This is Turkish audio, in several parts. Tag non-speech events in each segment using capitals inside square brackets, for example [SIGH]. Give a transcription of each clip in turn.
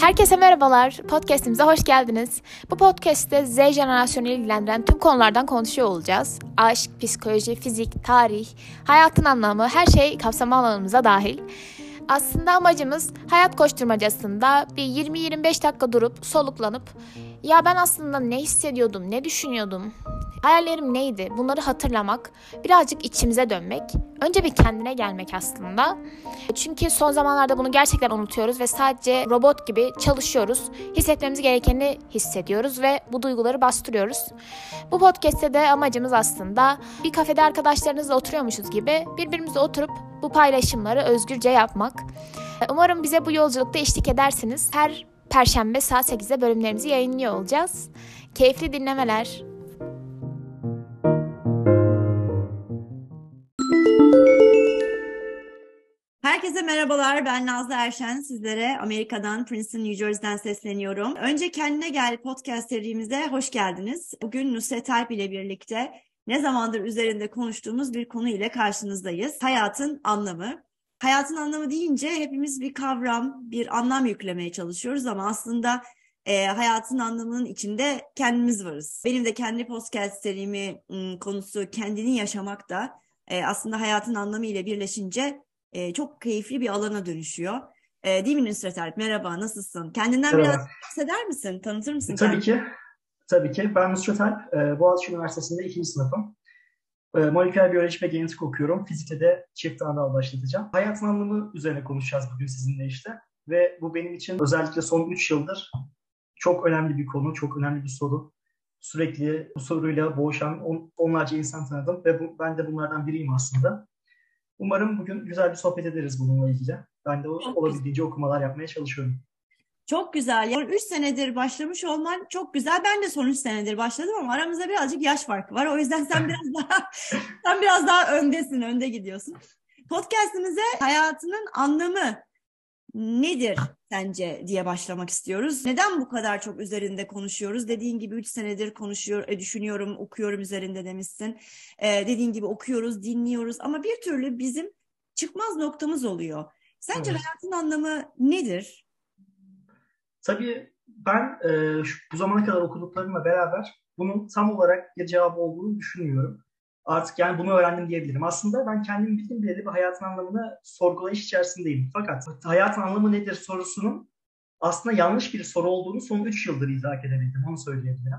Herkese merhabalar. Podcast'imize hoş geldiniz. Bu podcast'te Z jenerasyonu ilgilendiren tüm konulardan konuşuyor olacağız. Aşk, psikoloji, fizik, tarih, hayatın anlamı, her şey kapsama alanımıza dahil. Aslında amacımız hayat koşturmacasında bir 20-25 dakika durup soluklanıp ya ben aslında ne hissediyordum, ne düşünüyordum, hayallerim neydi bunları hatırlamak, birazcık içimize dönmek, önce bir kendine gelmek aslında. Çünkü son zamanlarda bunu gerçekten unutuyoruz ve sadece robot gibi çalışıyoruz. Hissetmemiz gerekeni hissediyoruz ve bu duyguları bastırıyoruz. Bu podcast'te de amacımız aslında bir kafede arkadaşlarınızla oturuyormuşuz gibi birbirimizle oturup bu paylaşımları özgürce yapmak. Umarım bize bu yolculukta eşlik edersiniz. Her Perşembe saat 8'de bölümlerimizi yayınlıyor olacağız. Keyifli dinlemeler. Herkese merhabalar. Ben Nazlı Erşen. Sizlere Amerika'dan, Princeton, New Jersey'den sesleniyorum. Önce Kendine Gel podcast serimize hoş geldiniz. Bugün Nusret Alp ile birlikte ne zamandır üzerinde konuştuğumuz bir konu ile karşınızdayız. Hayatın anlamı. Hayatın anlamı deyince hepimiz bir kavram, bir anlam yüklemeye çalışıyoruz ama aslında e, hayatın anlamının içinde kendimiz varız. Benim de kendi podcast serimi konusu kendini yaşamak da e, aslında hayatın anlamı ile birleşince e, çok keyifli bir alana dönüşüyor. E, değil mi Nusret Alp? Merhaba, nasılsın? Kendinden Merhaba. biraz bahseder misin? Tanıtır mısın? Tabii kendini? ki. Tabii ki. Ben Nusret Alp. E, Boğaziçi Üniversitesi'nde ikinci sınıfım. E, moleküler biyoloji ve genetik okuyorum. Fizikte de çift anal başlatacağım. Hayatın anlamı üzerine konuşacağız bugün sizinle işte. Ve bu benim için özellikle son 3 yıldır çok önemli bir konu, çok önemli bir soru. Sürekli bu soruyla boğuşan on, onlarca insan tanıdım ve bu, ben de bunlardan biriyim aslında. Umarım bugün güzel bir sohbet ederiz bununla ilgili. Ben de o, olabildiğince okumalar yapmaya çalışıyorum. Çok güzel. Yani 3 senedir başlamış olman çok güzel. Ben de son 3 senedir başladım ama aramızda birazcık yaş farkı var. O yüzden sen biraz [LAUGHS] daha sen biraz daha öndesin, önde gidiyorsun. Podcast'imize hayatının anlamı nedir sence diye başlamak istiyoruz. Neden bu kadar çok üzerinde konuşuyoruz? Dediğin gibi 3 senedir konuşuyor, e, düşünüyorum, okuyorum üzerinde demişsin. Ee, dediğin gibi okuyoruz, dinliyoruz ama bir türlü bizim çıkmaz noktamız oluyor. Sence evet. hayatın anlamı nedir? Tabii ben e, şu, bu zamana kadar okuduklarımla beraber bunun tam olarak bir cevabı olduğunu düşünmüyorum. Artık yani bunu öğrendim diyebilirim. Aslında ben kendim bildiğim bileli bir hayatın anlamını sorgulayış içerisindeyim. Fakat hayatın anlamı nedir sorusunun aslında yanlış bir soru olduğunu son 3 yıldır idrak edebildim. Onu söyleyebilirim.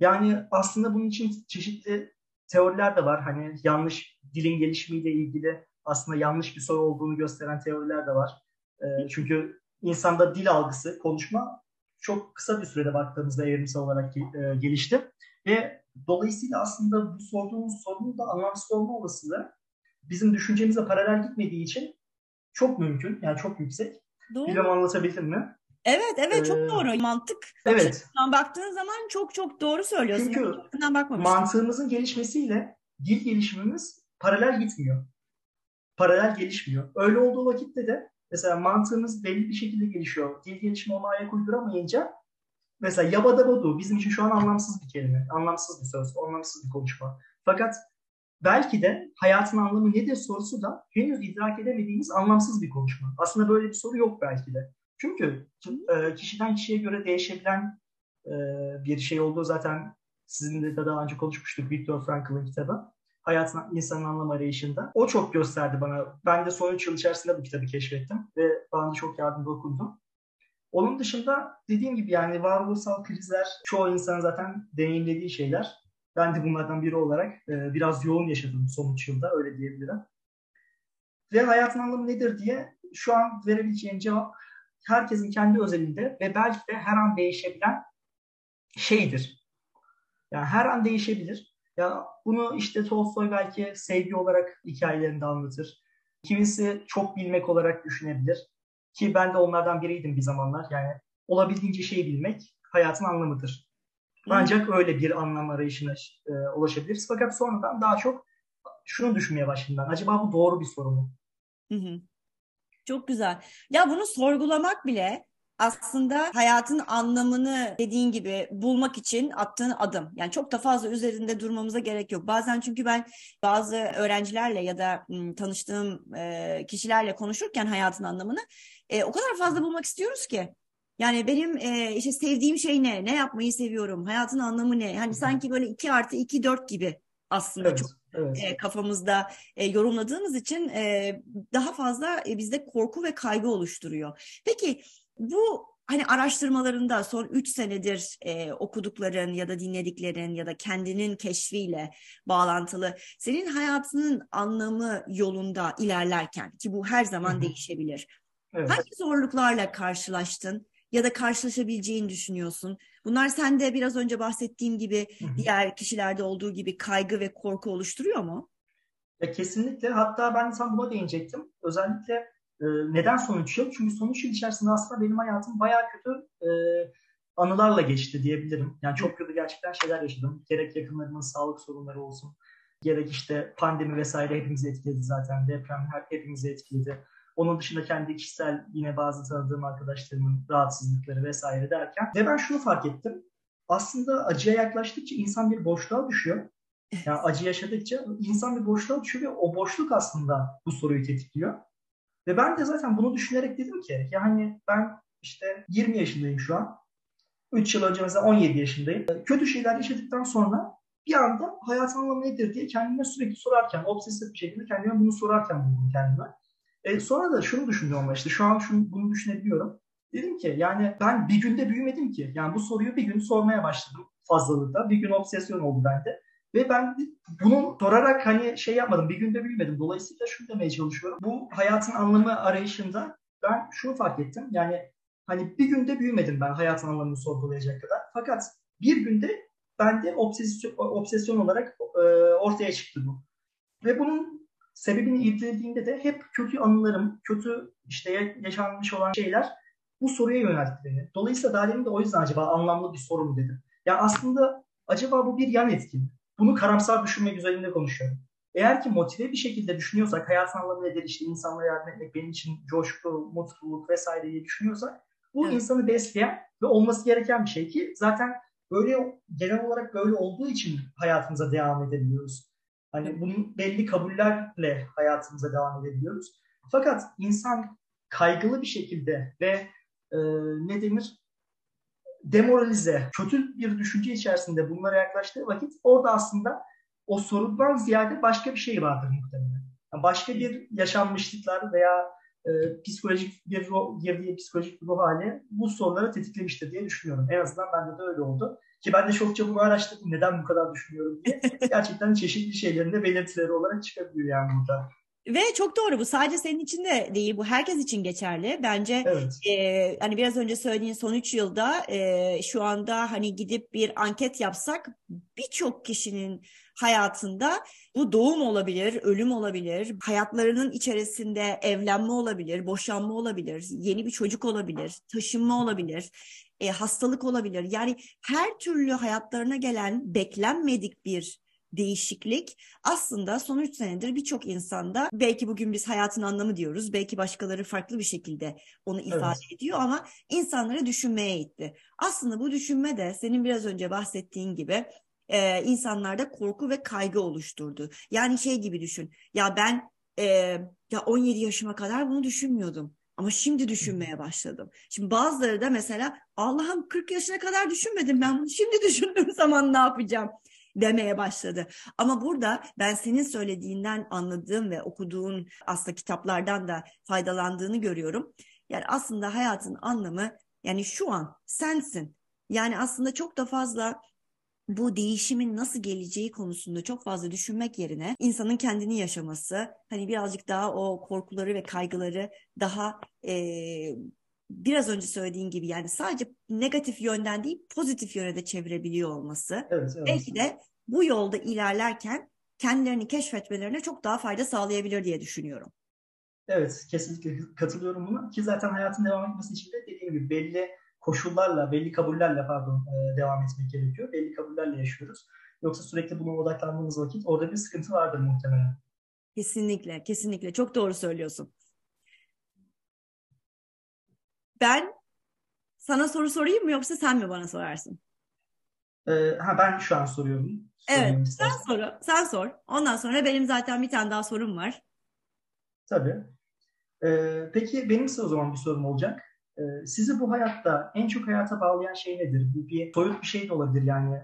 Yani aslında bunun için çeşitli teoriler de var. Hani yanlış dilin gelişimiyle ilgili aslında yanlış bir soru olduğunu gösteren teoriler de var. E, çünkü insanda dil algısı, konuşma çok kısa bir sürede baktığımızda evrimsel olarak e, gelişti. Ve dolayısıyla aslında bu sorduğumuz sorunun da anlamsız olma olasılığı bizim düşüncemize paralel gitmediği için çok mümkün. Yani çok yüksek. Doğru. Bilmem anlatabildim mi? Evet, evet ee, çok doğru. Mantık. Evet. baktığın zaman çok çok doğru söylüyorsun. Çünkü mantığımızın gelişmesiyle dil gelişimimiz paralel gitmiyor. Paralel gelişmiyor. Öyle olduğu vakitte de mesela mantığımız belli bir şekilde gelişiyor. Dil gelişimi ona ayak uyduramayınca mesela yabadabadu bizim için şu an anlamsız bir kelime. Anlamsız bir söz, anlamsız bir konuşma. Fakat belki de hayatın anlamı nedir sorusu da henüz idrak edemediğimiz anlamsız bir konuşma. Aslında böyle bir soru yok belki de. Çünkü e, kişiden kişiye göre değişebilen e, bir şey olduğu zaten sizinle de daha önce konuşmuştuk Viktor Frankl'ın kitabı. Hayatın insanın anlam arayışında. O çok gösterdi bana. Ben de son 3 yıl içerisinde bu kitabı keşfettim ve bana çok yardımcı okundum. Onun dışında dediğim gibi yani varoluşsal krizler çoğu insan zaten deneyimlediği şeyler. Ben de bunlardan biri olarak e, biraz yoğun yaşadım son 3 yılda öyle diyebilirim. Ve hayatın anlamı nedir diye şu an verebileceğim cevap herkesin kendi özelinde ve belki de her an değişebilen şeydir. Yani her an değişebilir. Ya bunu işte Tolstoy belki sevgi olarak hikayelerinde anlatır. Kimisi çok bilmek olarak düşünebilir. Ki ben de onlardan biriydim bir zamanlar. Yani olabildiğince şeyi bilmek hayatın anlamıdır. Ancak öyle bir anlam arayışına e, ulaşabiliriz. Fakat sonradan daha çok şunu düşünmeye başladım ben. Acaba bu doğru bir soru mu? Hı hı. Çok güzel. Ya bunu sorgulamak bile aslında hayatın anlamını dediğin gibi bulmak için attığın adım. Yani çok da fazla üzerinde durmamıza gerek yok. Bazen çünkü ben bazı öğrencilerle ya da tanıştığım kişilerle konuşurken hayatın anlamını o kadar fazla bulmak istiyoruz ki Yani benim e, işte sevdiğim şey ne? Ne yapmayı seviyorum? Hayatın anlamı ne? Hani sanki böyle 2 artı 2 4 gibi aslında Evet, çok evet. e, kafamızda e, yorumladığımız için e, daha fazla e, bizde korku ve kaygı oluşturuyor. Peki bu hani araştırmalarında son 3 senedir e, okudukların ya da dinlediklerin ya da kendinin keşfiyle bağlantılı senin hayatının anlamı yolunda ilerlerken ki bu her zaman değişebilir. Evet. Hangi zorluklarla karşılaştın ya da karşılaşabileceğini düşünüyorsun? Bunlar sende biraz önce bahsettiğim gibi diğer kişilerde olduğu gibi kaygı ve korku oluşturuyor mu? Ya kesinlikle. Hatta ben tam buna değinecektim. Özellikle e, neden son 3 yıl? Çünkü son 3 yıl içerisinde aslında benim hayatım bayağı kötü e, anılarla geçti diyebilirim. Yani çok kötü gerçekten şeyler yaşadım. Gerek yakınlarımın sağlık sorunları olsun. Gerek işte pandemi vesaire hepimizi etkiledi zaten. Deprem hepimizi etkiledi. Onun dışında kendi kişisel yine bazı tanıdığım arkadaşlarımın rahatsızlıkları vesaire derken. Ve ben şunu fark ettim. Aslında acıya yaklaştıkça insan bir boşluğa düşüyor. Yani acı yaşadıkça insan bir boşluğa düşüyor ve o boşluk aslında bu soruyu tetikliyor. Ve ben de zaten bunu düşünerek dedim ki yani ben işte 20 yaşındayım şu an. 3 yıl önce mesela 17 yaşındayım. Kötü şeyler yaşadıktan sonra bir anda hayatın anlamı nedir diye kendime sürekli sorarken, obsesif bir şekilde kendime bunu sorarken buldum kendime. E, sonra da şunu düşündüm ama işte şu an şunu, bunu düşünebiliyorum. Dedim ki yani ben bir günde büyümedim ki. Yani bu soruyu bir gün sormaya başladım fazlalıkta. Bir gün obsesyon oldu bende. Ve ben bunu sorarak hani şey yapmadım. Bir günde büyümedim. Dolayısıyla şunu demeye çalışıyorum. Bu hayatın anlamı arayışında ben şunu fark ettim. Yani hani bir günde büyümedim ben hayatın anlamını sorgulayacak kadar. Fakat bir günde bende obsesyon, obsesyon olarak e, ortaya çıktı bu. Ve bunun sebebini irdelediğimde de hep kötü anılarım, kötü işte yaşanmış olan şeyler bu soruya yöneltti beni. Dolayısıyla daha de o yüzden acaba anlamlı bir soru mu dedim. Ya aslında acaba bu bir yan etki mi? Bunu karamsar düşünmek üzerinde konuşuyorum. Eğer ki motive bir şekilde düşünüyorsak, hayatın anlamı nedir, işte insanlara yardım etmek benim için coşku, mutluluk vesaire diye düşünüyorsak bu Evet. insanı besleyen ve olması gereken bir şey ki zaten böyle genel olarak böyle olduğu için hayatımıza devam edebiliyoruz. Hani bunun belli kabullerle hayatımıza devam edebiliyoruz. Fakat insan kaygılı bir şekilde ve e, ne denir demoralize, kötü bir düşünce içerisinde bunlara yaklaştığı vakit orada aslında o sorundan ziyade başka bir şey vardır muhtemelen. Yani başka bir yaşanmışlıklar veya e, psikolojik bir ruh, girdiği psikolojik bir ruh hali bu soruları tetiklemiştir diye düşünüyorum. En azından bende de öyle oldu. Ki ben de çokça bunu araştırdım. Neden bu kadar düşünüyorum diye. [LAUGHS] Gerçekten çeşitli şeylerin de belirtileri olarak çıkabiliyor yani burada. Ve çok doğru bu sadece senin için de değil bu herkes için geçerli. Bence Evet. e, hani biraz önce söylediğin son 3 yılda e, şu anda hani gidip bir anket yapsak birçok kişinin hayatında bu doğum olabilir, ölüm olabilir, hayatlarının içerisinde evlenme olabilir, boşanma olabilir, yeni bir çocuk olabilir, taşınma olabilir, e, hastalık olabilir. Yani her türlü hayatlarına gelen beklenmedik bir değişiklik aslında son 3 senedir birçok insanda belki bugün biz hayatın anlamı diyoruz. Belki başkaları farklı bir şekilde onu ifade Evet. ediyor ama insanları düşünmeye itti. Aslında bu düşünme de senin biraz önce bahsettiğin gibi e, insanlarda korku ve kaygı oluşturdu. Yani şey gibi düşün. Ya ben e, ya 17 yaşıma kadar bunu düşünmüyordum. Ama şimdi düşünmeye başladım. Şimdi bazıları da mesela Allah'ım 40 yaşına kadar düşünmedim ben bunu şimdi [LAUGHS] düşündüğüm zaman ne yapacağım demeye başladı. Ama burada ben senin söylediğinden anladığım ve okuduğun aslında kitaplardan da faydalandığını görüyorum. Yani aslında hayatın anlamı yani şu an sensin. Yani aslında çok da fazla bu değişimin nasıl geleceği konusunda çok fazla düşünmek yerine insanın kendini yaşaması, hani birazcık daha o korkuları ve kaygıları daha eee, biraz önce söylediğin gibi yani sadece negatif yönden değil pozitif yöne de çevirebiliyor olması. Evet, evet. Belki de bu yolda ilerlerken kendilerini keşfetmelerine çok daha fayda sağlayabilir diye düşünüyorum. Evet, kesinlikle katılıyorum buna. Ki zaten hayatın devam etmesi için de dediğim gibi belli koşullarla, belli kabullerle pardon e, devam etmek gerekiyor. Belli kabullerle yaşıyoruz. Yoksa sürekli buna odaklandığımız vakit orada bir sıkıntı vardır muhtemelen. Kesinlikle, kesinlikle. Çok doğru söylüyorsun. Ben sana soru sorayım mı yoksa sen mi bana sorarsın? E, ha ben şu an soruyorum. Evet, sen soru, sen sor. Ondan sonra benim zaten bir tane daha sorum var. Tabii. E, peki benim size o zaman bir sorum olacak. e, sizi bu hayatta en çok hayata bağlayan şey nedir? Bu bir soyut bir şey de olabilir yani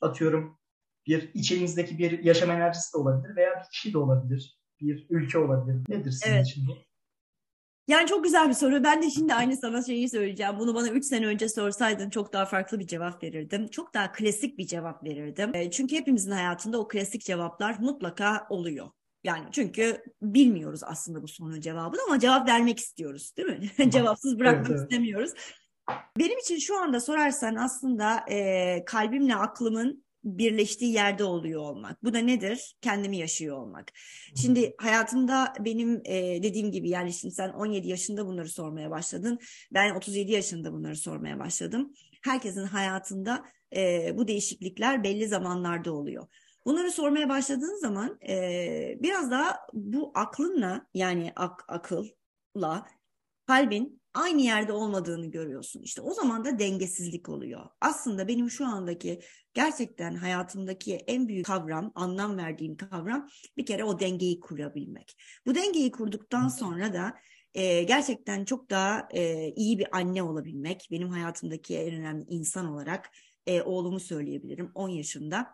atıyorum bir içinizdeki bir yaşam enerjisi de olabilir veya bir kişi de olabilir. Bir ülke olabilir. Nedir sizin evet. için bu? Yani çok güzel bir soru. Ben de şimdi aynı sana şeyi söyleyeceğim. Bunu bana 3 sene önce sorsaydın çok daha farklı bir cevap verirdim. Çok daha klasik bir cevap verirdim. E, çünkü hepimizin hayatında o klasik cevaplar mutlaka oluyor. Yani çünkü bilmiyoruz aslında bu sorunun cevabını ama cevap vermek istiyoruz değil mi? [LAUGHS] Cevapsız bırakmak evet, evet. istemiyoruz. Benim için şu anda sorarsan aslında e, kalbimle aklımın birleştiği yerde oluyor olmak. Bu da nedir? Kendimi yaşıyor olmak. Şimdi hayatımda benim e, dediğim gibi yani şimdi sen 17 yaşında bunları sormaya başladın. Ben 37 yaşında bunları sormaya başladım. Herkesin hayatında e, bu değişiklikler belli zamanlarda oluyor. Bunları sormaya başladığın zaman e, biraz daha bu aklınla yani ak, akılla kalbin aynı yerde olmadığını görüyorsun. İşte o zaman da dengesizlik oluyor. Aslında benim şu andaki gerçekten hayatımdaki en büyük kavram, anlam verdiğim kavram bir kere o dengeyi kurabilmek. Bu dengeyi kurduktan sonra da e, gerçekten çok daha e, iyi bir anne olabilmek. Benim hayatımdaki en önemli insan olarak e, oğlumu söyleyebilirim 10 yaşında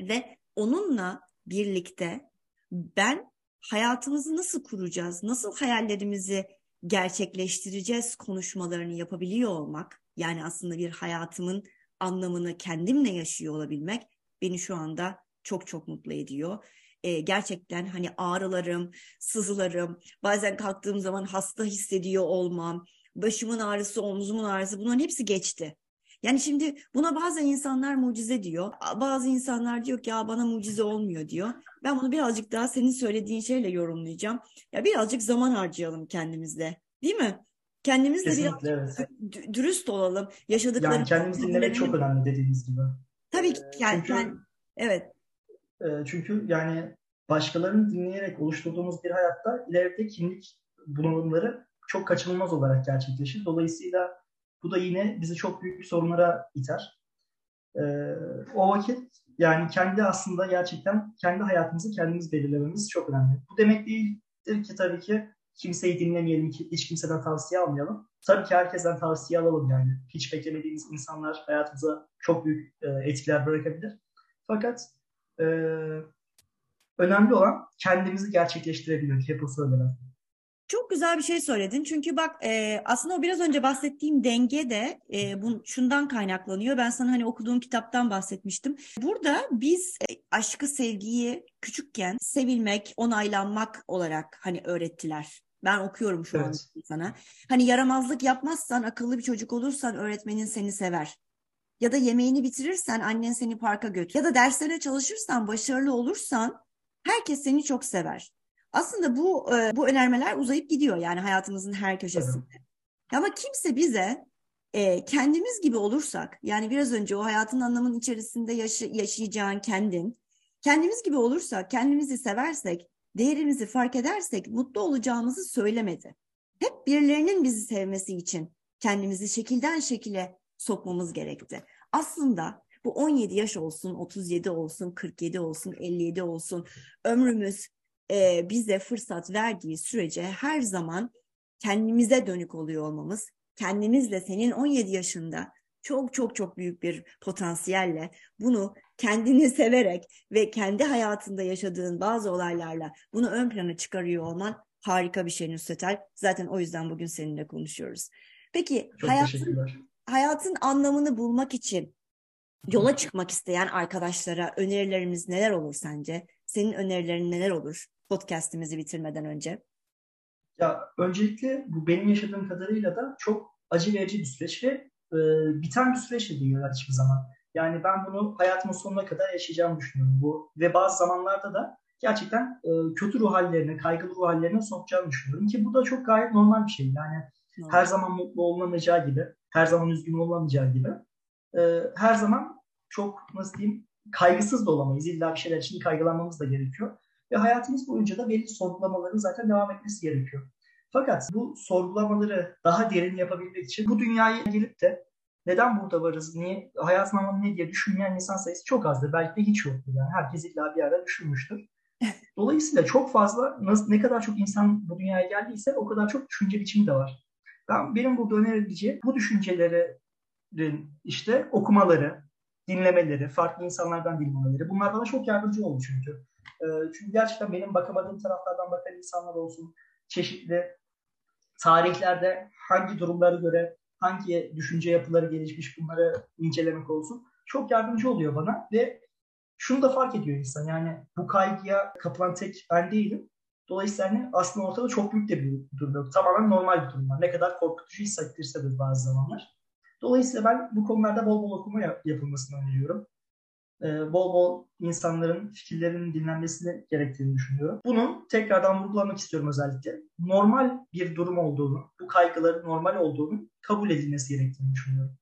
ve onunla birlikte ben hayatımızı nasıl kuracağız, nasıl hayallerimizi gerçekleştireceğiz konuşmalarını yapabiliyor olmak, yani aslında bir hayatımın anlamını kendimle yaşıyor olabilmek beni şu anda çok çok mutlu ediyor. Ee, gerçekten hani ağrılarım, sızılarım, bazen kalktığım zaman hasta hissediyor olmam, başımın ağrısı, omzumun ağrısı bunların hepsi geçti. Yani şimdi buna bazen insanlar mucize diyor. Bazı insanlar diyor ki ya bana mucize olmuyor diyor. Ben bunu birazcık daha senin söylediğin şeyle yorumlayacağım. Ya birazcık zaman harcayalım kendimizle. Değil mi? Kendimizle Kesinlikle, biraz evet. dürüst olalım. Yaşadıkları yani kendimizi dinlemek çok önemli dediğiniz gibi. Tabii ki. Yani, çünkü, yani, evet. Çünkü yani başkalarını dinleyerek oluşturduğumuz bir hayatta ileride kimlik bulunumları çok kaçınılmaz olarak gerçekleşir. Dolayısıyla bu da yine bizi çok büyük sorunlara iter. Ee, o vakit yani kendi aslında gerçekten kendi hayatımızı kendimiz belirlememiz çok önemli. Bu demek değildir ki tabii ki kimseyi dinlemeyelim, ki hiç kimseden tavsiye almayalım. Tabii ki herkesten tavsiye alalım yani. Hiç beklemediğimiz insanlar hayatımıza çok büyük e, etkiler bırakabilir. Fakat e, önemli olan kendimizi gerçekleştirebilmek. Hep o söylenen. Çok güzel bir şey söyledin. Çünkü bak e, aslında o biraz önce bahsettiğim denge de e, bu, şundan kaynaklanıyor. Ben sana hani okuduğum kitaptan bahsetmiştim. Burada biz e, aşkı, sevgiyi küçükken sevilmek, onaylanmak olarak hani öğrettiler. Ben okuyorum şu evet. an sana. Hani yaramazlık yapmazsan, akıllı bir çocuk olursan öğretmenin seni sever. Ya da yemeğini bitirirsen annen seni parka götür. Ya da derslerine çalışırsan, başarılı olursan herkes seni çok sever. Aslında bu e, bu önermeler uzayıp gidiyor yani hayatımızın her köşesinde. Evet. Ama kimse bize e, kendimiz gibi olursak yani biraz önce o hayatın anlamının içerisinde yaşı, yaşayacağın kendin kendimiz gibi olursak kendimizi seversek değerimizi fark edersek mutlu olacağımızı söylemedi. Hep birilerinin bizi sevmesi için kendimizi şekilden şekile sokmamız gerekti. Aslında bu 17 yaş olsun, 37 olsun, 47 olsun, 57 olsun ömrümüz e, bize fırsat verdiği sürece her zaman kendimize dönük oluyor olmamız, kendimizle senin 17 yaşında çok çok çok büyük bir potansiyelle bunu kendini [LAUGHS] severek ve kendi hayatında yaşadığın bazı olaylarla bunu ön plana çıkarıyor olman harika bir şey Nusretel. Zaten o yüzden bugün seninle konuşuyoruz. Peki çok hayatın, hayatın anlamını bulmak için yola çıkmak isteyen arkadaşlara önerilerimiz neler olur sence? Senin önerilerin neler olur podcast'imizi bitirmeden önce? Ya öncelikle bu benim yaşadığım kadarıyla da çok acı verici bir süreç ve e, biten bir süreç de değiller hiçbir zaman. Yani ben bunu hayatımın sonuna kadar yaşayacağımı düşünüyorum. Bu ve bazı zamanlarda da gerçekten e, kötü ruh hallerine, kaygılı ruh hallerine sokacağını düşünüyorum ki bu da çok gayet normal bir şey. Yani evet. her zaman mutlu olunamayacağı gibi, her zaman üzgün olunamayacağı gibi e, her zaman çok nasıl diyeyim kaygısız da olamayız. İlla bir şeyler için kaygılanmamız da gerekiyor. Ve hayatımız boyunca da belli sorgulamaların zaten devam etmesi gerekiyor. Fakat bu sorgulamaları daha derin yapabilmek için bu dünyaya gelip de neden burada varız, niye, hayatın anlamı ne diye düşünmeyen insan sayısı çok azdır. Belki de hiç yoktur. Yani herkes illa bir ara düşünmüştür. [LAUGHS] Dolayısıyla çok fazla ne kadar çok insan bu dünyaya geldiyse o kadar çok düşünce biçimi de var. Ben, benim burada önerebileceğim bu düşüncelerin işte okumaları, dinlemeleri, farklı insanlardan dinlemeleri. Bunlar bana çok yardımcı oldu çünkü. E, çünkü gerçekten benim bakamadığım taraflardan bakan insanlar olsun, çeşitli tarihlerde hangi durumlara göre hangi düşünce yapıları gelişmiş bunları incelemek olsun çok yardımcı oluyor bana ve şunu da fark ediyor insan yani bu kaygıya kapılan tek ben değilim. Dolayısıyla hani aslında ortada çok büyük de bir durum yok. Tamamen normal bir durum var. Ne kadar korkutucu hissettirse de bazı zamanlar. Dolayısıyla ben bu konularda bol bol okuma yapılmasını öneriyorum. Ee, bol bol insanların fikirlerinin dinlenmesini gerektiğini düşünüyorum. Bunun tekrardan vurgulamak istiyorum özellikle. Normal bir durum olduğunu, bu kaygıların normal olduğunu kabul edilmesi gerektiğini düşünüyorum.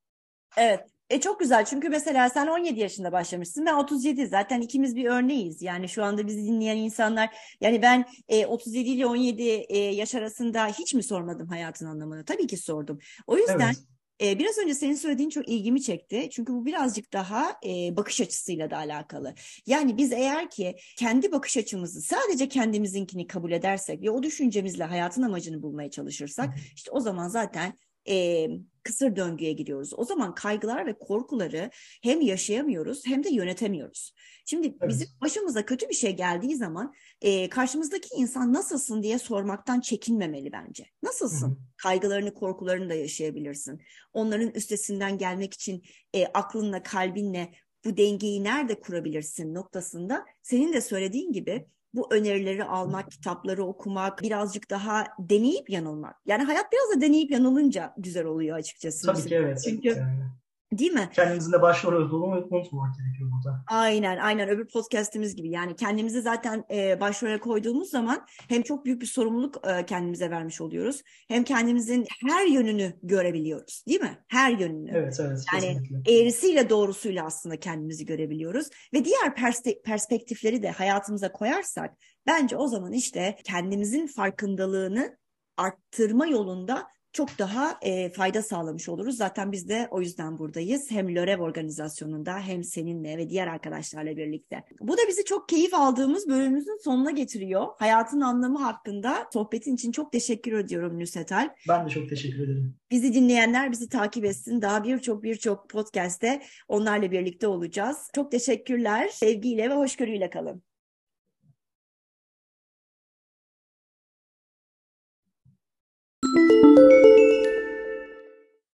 Evet. E çok güzel çünkü mesela sen 17 yaşında başlamışsın ben 37 zaten ikimiz bir örneğiz yani şu anda bizi dinleyen insanlar yani ben e, 37 ile 17 e, yaş arasında hiç mi sormadım hayatın anlamını tabii ki sordum o yüzden evet. Ee, biraz önce senin söylediğin çok ilgimi çekti. Çünkü bu birazcık daha e, bakış açısıyla da alakalı. Yani biz eğer ki kendi bakış açımızı sadece kendimizinkini kabul edersek ve o düşüncemizle hayatın amacını bulmaya çalışırsak işte o zaman zaten e, kısır döngüye giriyoruz. O zaman kaygılar ve korkuları hem yaşayamıyoruz hem de yönetemiyoruz. Şimdi evet. bizim başımıza kötü bir şey geldiği zaman e, karşımızdaki insan nasılsın diye sormaktan çekinmemeli bence. Nasılsın? Hı-hı. Kaygılarını, korkularını da yaşayabilirsin. Onların üstesinden gelmek için e, aklınla, kalbinle bu dengeyi nerede kurabilirsin noktasında senin de söylediğin gibi bu önerileri almak, kitapları okumak, birazcık daha deneyip yanılmak. Yani hayat biraz da deneyip yanılınca güzel oluyor açıkçası. Tabii ki evet. Çünkü yani. Değil mi? Kendimizin de başrol olduğunu unutmamak gerekiyor burada. Aynen aynen öbür podcastimiz gibi yani kendimizi zaten e, başrole koyduğumuz zaman hem çok büyük bir sorumluluk e, kendimize vermiş oluyoruz hem kendimizin her yönünü görebiliyoruz değil mi? Her yönünü. Evet evet. Yani kesinlikle. eğrisiyle doğrusuyla aslında kendimizi görebiliyoruz ve diğer pers- perspektifleri de hayatımıza koyarsak bence o zaman işte kendimizin farkındalığını arttırma yolunda çok daha e, fayda sağlamış oluruz. Zaten biz de o yüzden buradayız. Hem LÖREV organizasyonunda hem seninle ve diğer arkadaşlarla birlikte. Bu da bizi çok keyif aldığımız bölümümüzün sonuna getiriyor. Hayatın anlamı hakkında sohbetin için çok teşekkür ediyorum Nüsetal. Ben de çok teşekkür ederim. Bizi dinleyenler bizi takip etsin. Daha birçok birçok podcast'te onlarla birlikte olacağız. Çok teşekkürler. Sevgiyle ve hoşgörüyle kalın.